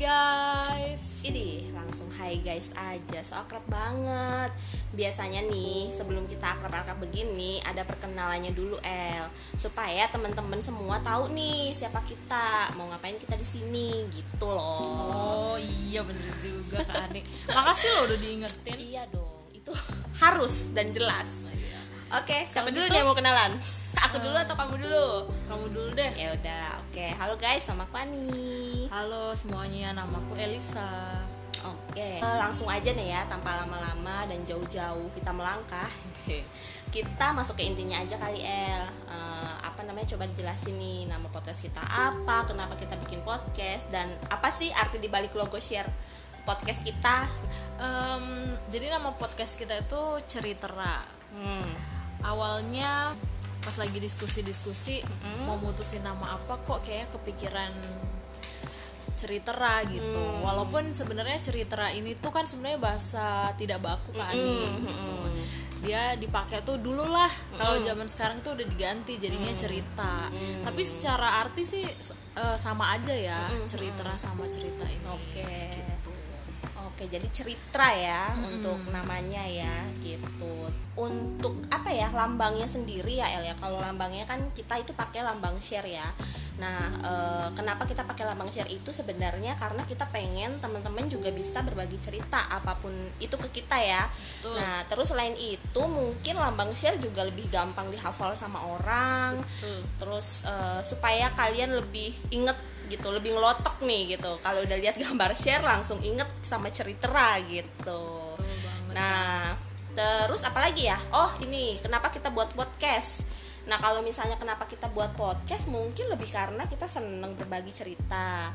guys. Ini langsung hai guys aja. So akrab banget. Biasanya nih sebelum kita akrab-akrab begini Ada perkenalannya dulu El. Supaya teman-teman semua tahu nih Siapa kita. Mau ngapain kita di sini? Gitu loh. Oh iya bener juga Kak Makasih lo udah diingetin. Iya dong. Itu harus dan jelas Oke, siapa Kalau dulu yang mau kenalan? Aku dulu atau kamu dulu? Kamu dulu deh Ya udah, oke. Halo guys, nama aku Ani. Halo semuanya namaku Elisa Oke, Eh, langsung aja nih ya, tanpa lama-lama dan jauh-jauh kita melangkah. kita masuk ke intinya aja kali El. Eh, apa namanya? Coba dijelasin nih nama podcast kita apa, kenapa kita bikin podcast dan apa sih arti dibalik logo share podcast kita? Em, Jadi nama podcast kita itu Ceritera Hmm. Awalnya pas lagi diskusi-diskusi Mau mutusin nama apa kok kayaknya kepikiran Ceritera gitu. Walaupun sebenarnya Ceritera ini tuh kan sebenarnya bahasa tidak baku kan Ani gitu. dia dipakai tuh dulu lah kalau zaman sekarang tuh udah diganti jadinya cerita. Tapi secara arti sih eh, sama aja ya cerita sama cerita ini Oke. gitu. Oke, jadi cerita ya untuk namanya ya gitu. Untuk apa ya lambangnya sendiri ya El ya. Kalau lambangnya kan kita itu pakai lambang share ya. Nah, eh, kenapa kita pakai lambang share itu sebenarnya karena kita pengen teman-teman juga bisa berbagi cerita apa pun itu ke kita ya. Betul. Nah, terus selain itu mungkin lambang share juga lebih gampang dihafal sama orang. Betul. Terus eh, supaya kalian lebih inget gitu, lebih ngelotok nih gitu. Kalau udah lihat gambar share langsung inget sama cerita gitu. Nah, terus apa lagi ya? Oh, ini kenapa kita buat podcast? Nah, kalau misalnya kenapa kita buat podcast mungkin lebih karena kita seneng berbagi cerita.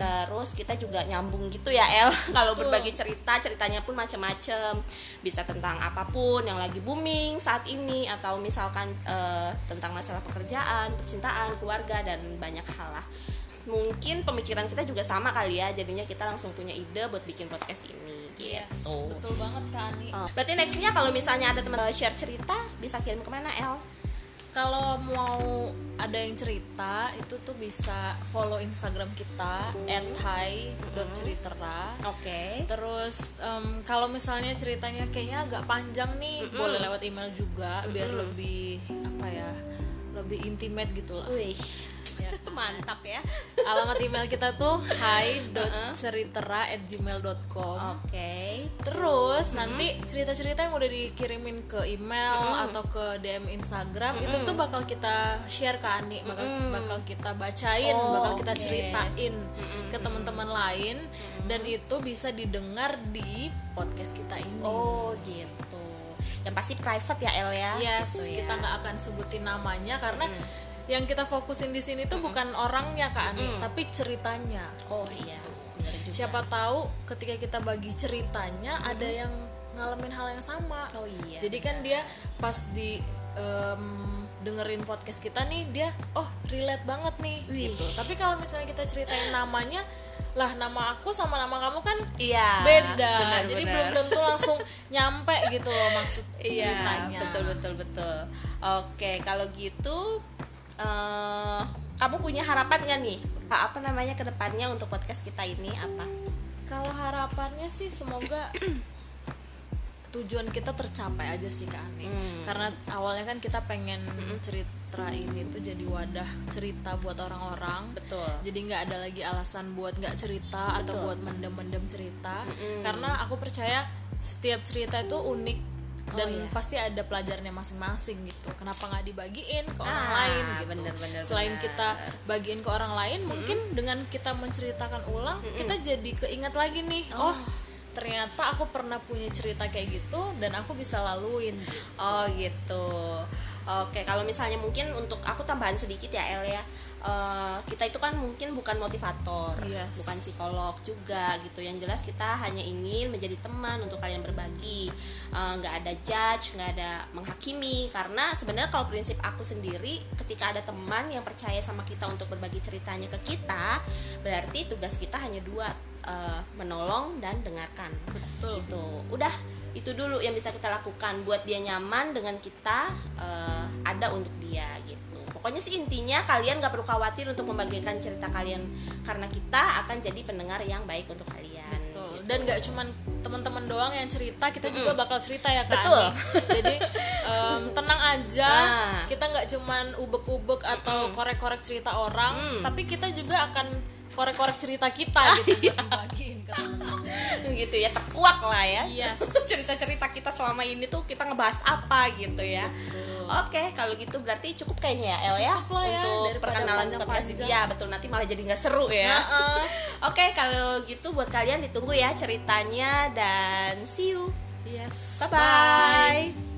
Terus kita juga nyambung gitu ya, El. kalau berbagi cerita, ceritanya pun macam-macam. Bisa tentang apa pun yang lagi booming saat ini atau misalkan eh, tentang masalah pekerjaan, percintaan, keluarga dan banyak hal lah. Mungkin pemikiran kita juga sama kali ya, jadinya kita langsung punya ide buat bikin podcast ini Yes, gitu. betul banget Kak Ani. Oh, berarti nextnya kalau misalnya ada teman share cerita bisa kirim ke mana El? Kalau mau ada yang cerita itu tuh bisa follow Instagram kita @hai.ceritera. Oke. Terus em, kalau misalnya ceritanya kayaknya agak panjang nih, boleh lewat email juga biar lebih apa ya, lebih intimate gitu lah. Wih, Ya. mantap ya. Alamat email kita tuh hai.ceritera@gmail.com. Oke. Terus nanti cerita-cerita yang udah dikirimin ke email atau ke DM Instagram itu tuh bakal kita share ke Ani, bakal bakal kita bacain, Oh, bakal kita oke. ceritain ke teman-teman lain dan itu bisa didengar di podcast kita ini. Oh, gitu. Yang pasti private ya El ya. Yes, Gitu ya. kita nggak akan sebutin namanya karena yang kita fokusin di sini tuh bukan orangnya Kak Ani, tapi ceritanya. Oh iya. Bener juga. Siapa tahu ketika kita bagi ceritanya ada yang ngalamin hal yang sama. Oh iya. Jadi kan dia pas di em, dengerin podcast kita nih dia oh relate banget nih Wih. gitu. Tapi kalau misalnya kita ceritain namanya lah nama aku sama nama kamu kan Iya. beda. benar, Jadi benar. belum tentu langsung nyampe gitu loh maksud Iya, ceritanya. betul betul betul. Oke, kalau gitu eh kamu punya harapan nggak nih? Apa, apa namanya ke depannya untuk podcast kita ini apa? Kalau harapannya sih semoga tujuan kita tercapai aja sih Kak Ani. Hmm. Karena awalnya kan kita pengen cerita ini tuh jadi wadah cerita buat orang-orang. Betul. Jadi nggak ada lagi alasan buat nggak cerita atau Betul. buat mendem-mendem cerita. Karena aku percaya setiap cerita itu unik dan iya. pasti ada pelajarannya masing-masing gitu. Kenapa nggak dibagiin ke orang Ah, lain gitu? bener, bener, Selain bener. kita bagiin ke orang lain, mungkin dengan kita menceritakan ulang, kita jadi keingat lagi nih. Oh, ternyata aku pernah punya cerita kayak gitu dan aku bisa laluin. gitu. Oh gitu. Oke, kalau misalnya mungkin untuk aku tambahan sedikit ya El ya. Eh, kita itu kan mungkin bukan motivator, Yes. bukan psikolog juga gitu. Yang jelas kita hanya ingin menjadi teman untuk kalian berbagi. Eh, nggak ada judge, nggak ada menghakimi. Karena sebenarnya kalau prinsip aku sendiri, ketika ada teman yang percaya sama kita untuk berbagi ceritanya ke kita, berarti tugas kita hanya dua, eh, menolong dan dengarkan Betul. itu udah itu dulu yang bisa kita lakukan buat dia nyaman dengan kita eh, ada untuk dia gitu pokoknya sih intinya kalian gak perlu khawatir untuk membagikan cerita kalian karena kita akan jadi pendengar yang baik untuk kalian Betul. dan nggak cuman teman-teman doang yang cerita kita juga bakal cerita ya kak Betul. Jadi em, tenang aja Ah. kita nggak cuman ubek-ubek atau korek-korek cerita orang Mm. tapi kita juga akan korek-korek cerita kita Ah, gitu iya. buat dibagiin ke gitu ya terkuak lah ya. Yes. cerita-cerita kita selama ini tuh kita ngebahas apa gitu ya. Oke kalau gitu berarti cukup kayaknya ya El ya? Lah ya, untuk perkenalan podcast panjang-panjang. dia betul. Nanti malah jadi nggak seru ya. Heeh. oke kalau gitu buat kalian ditunggu ya ceritanya dan see you. Yes. Bye bye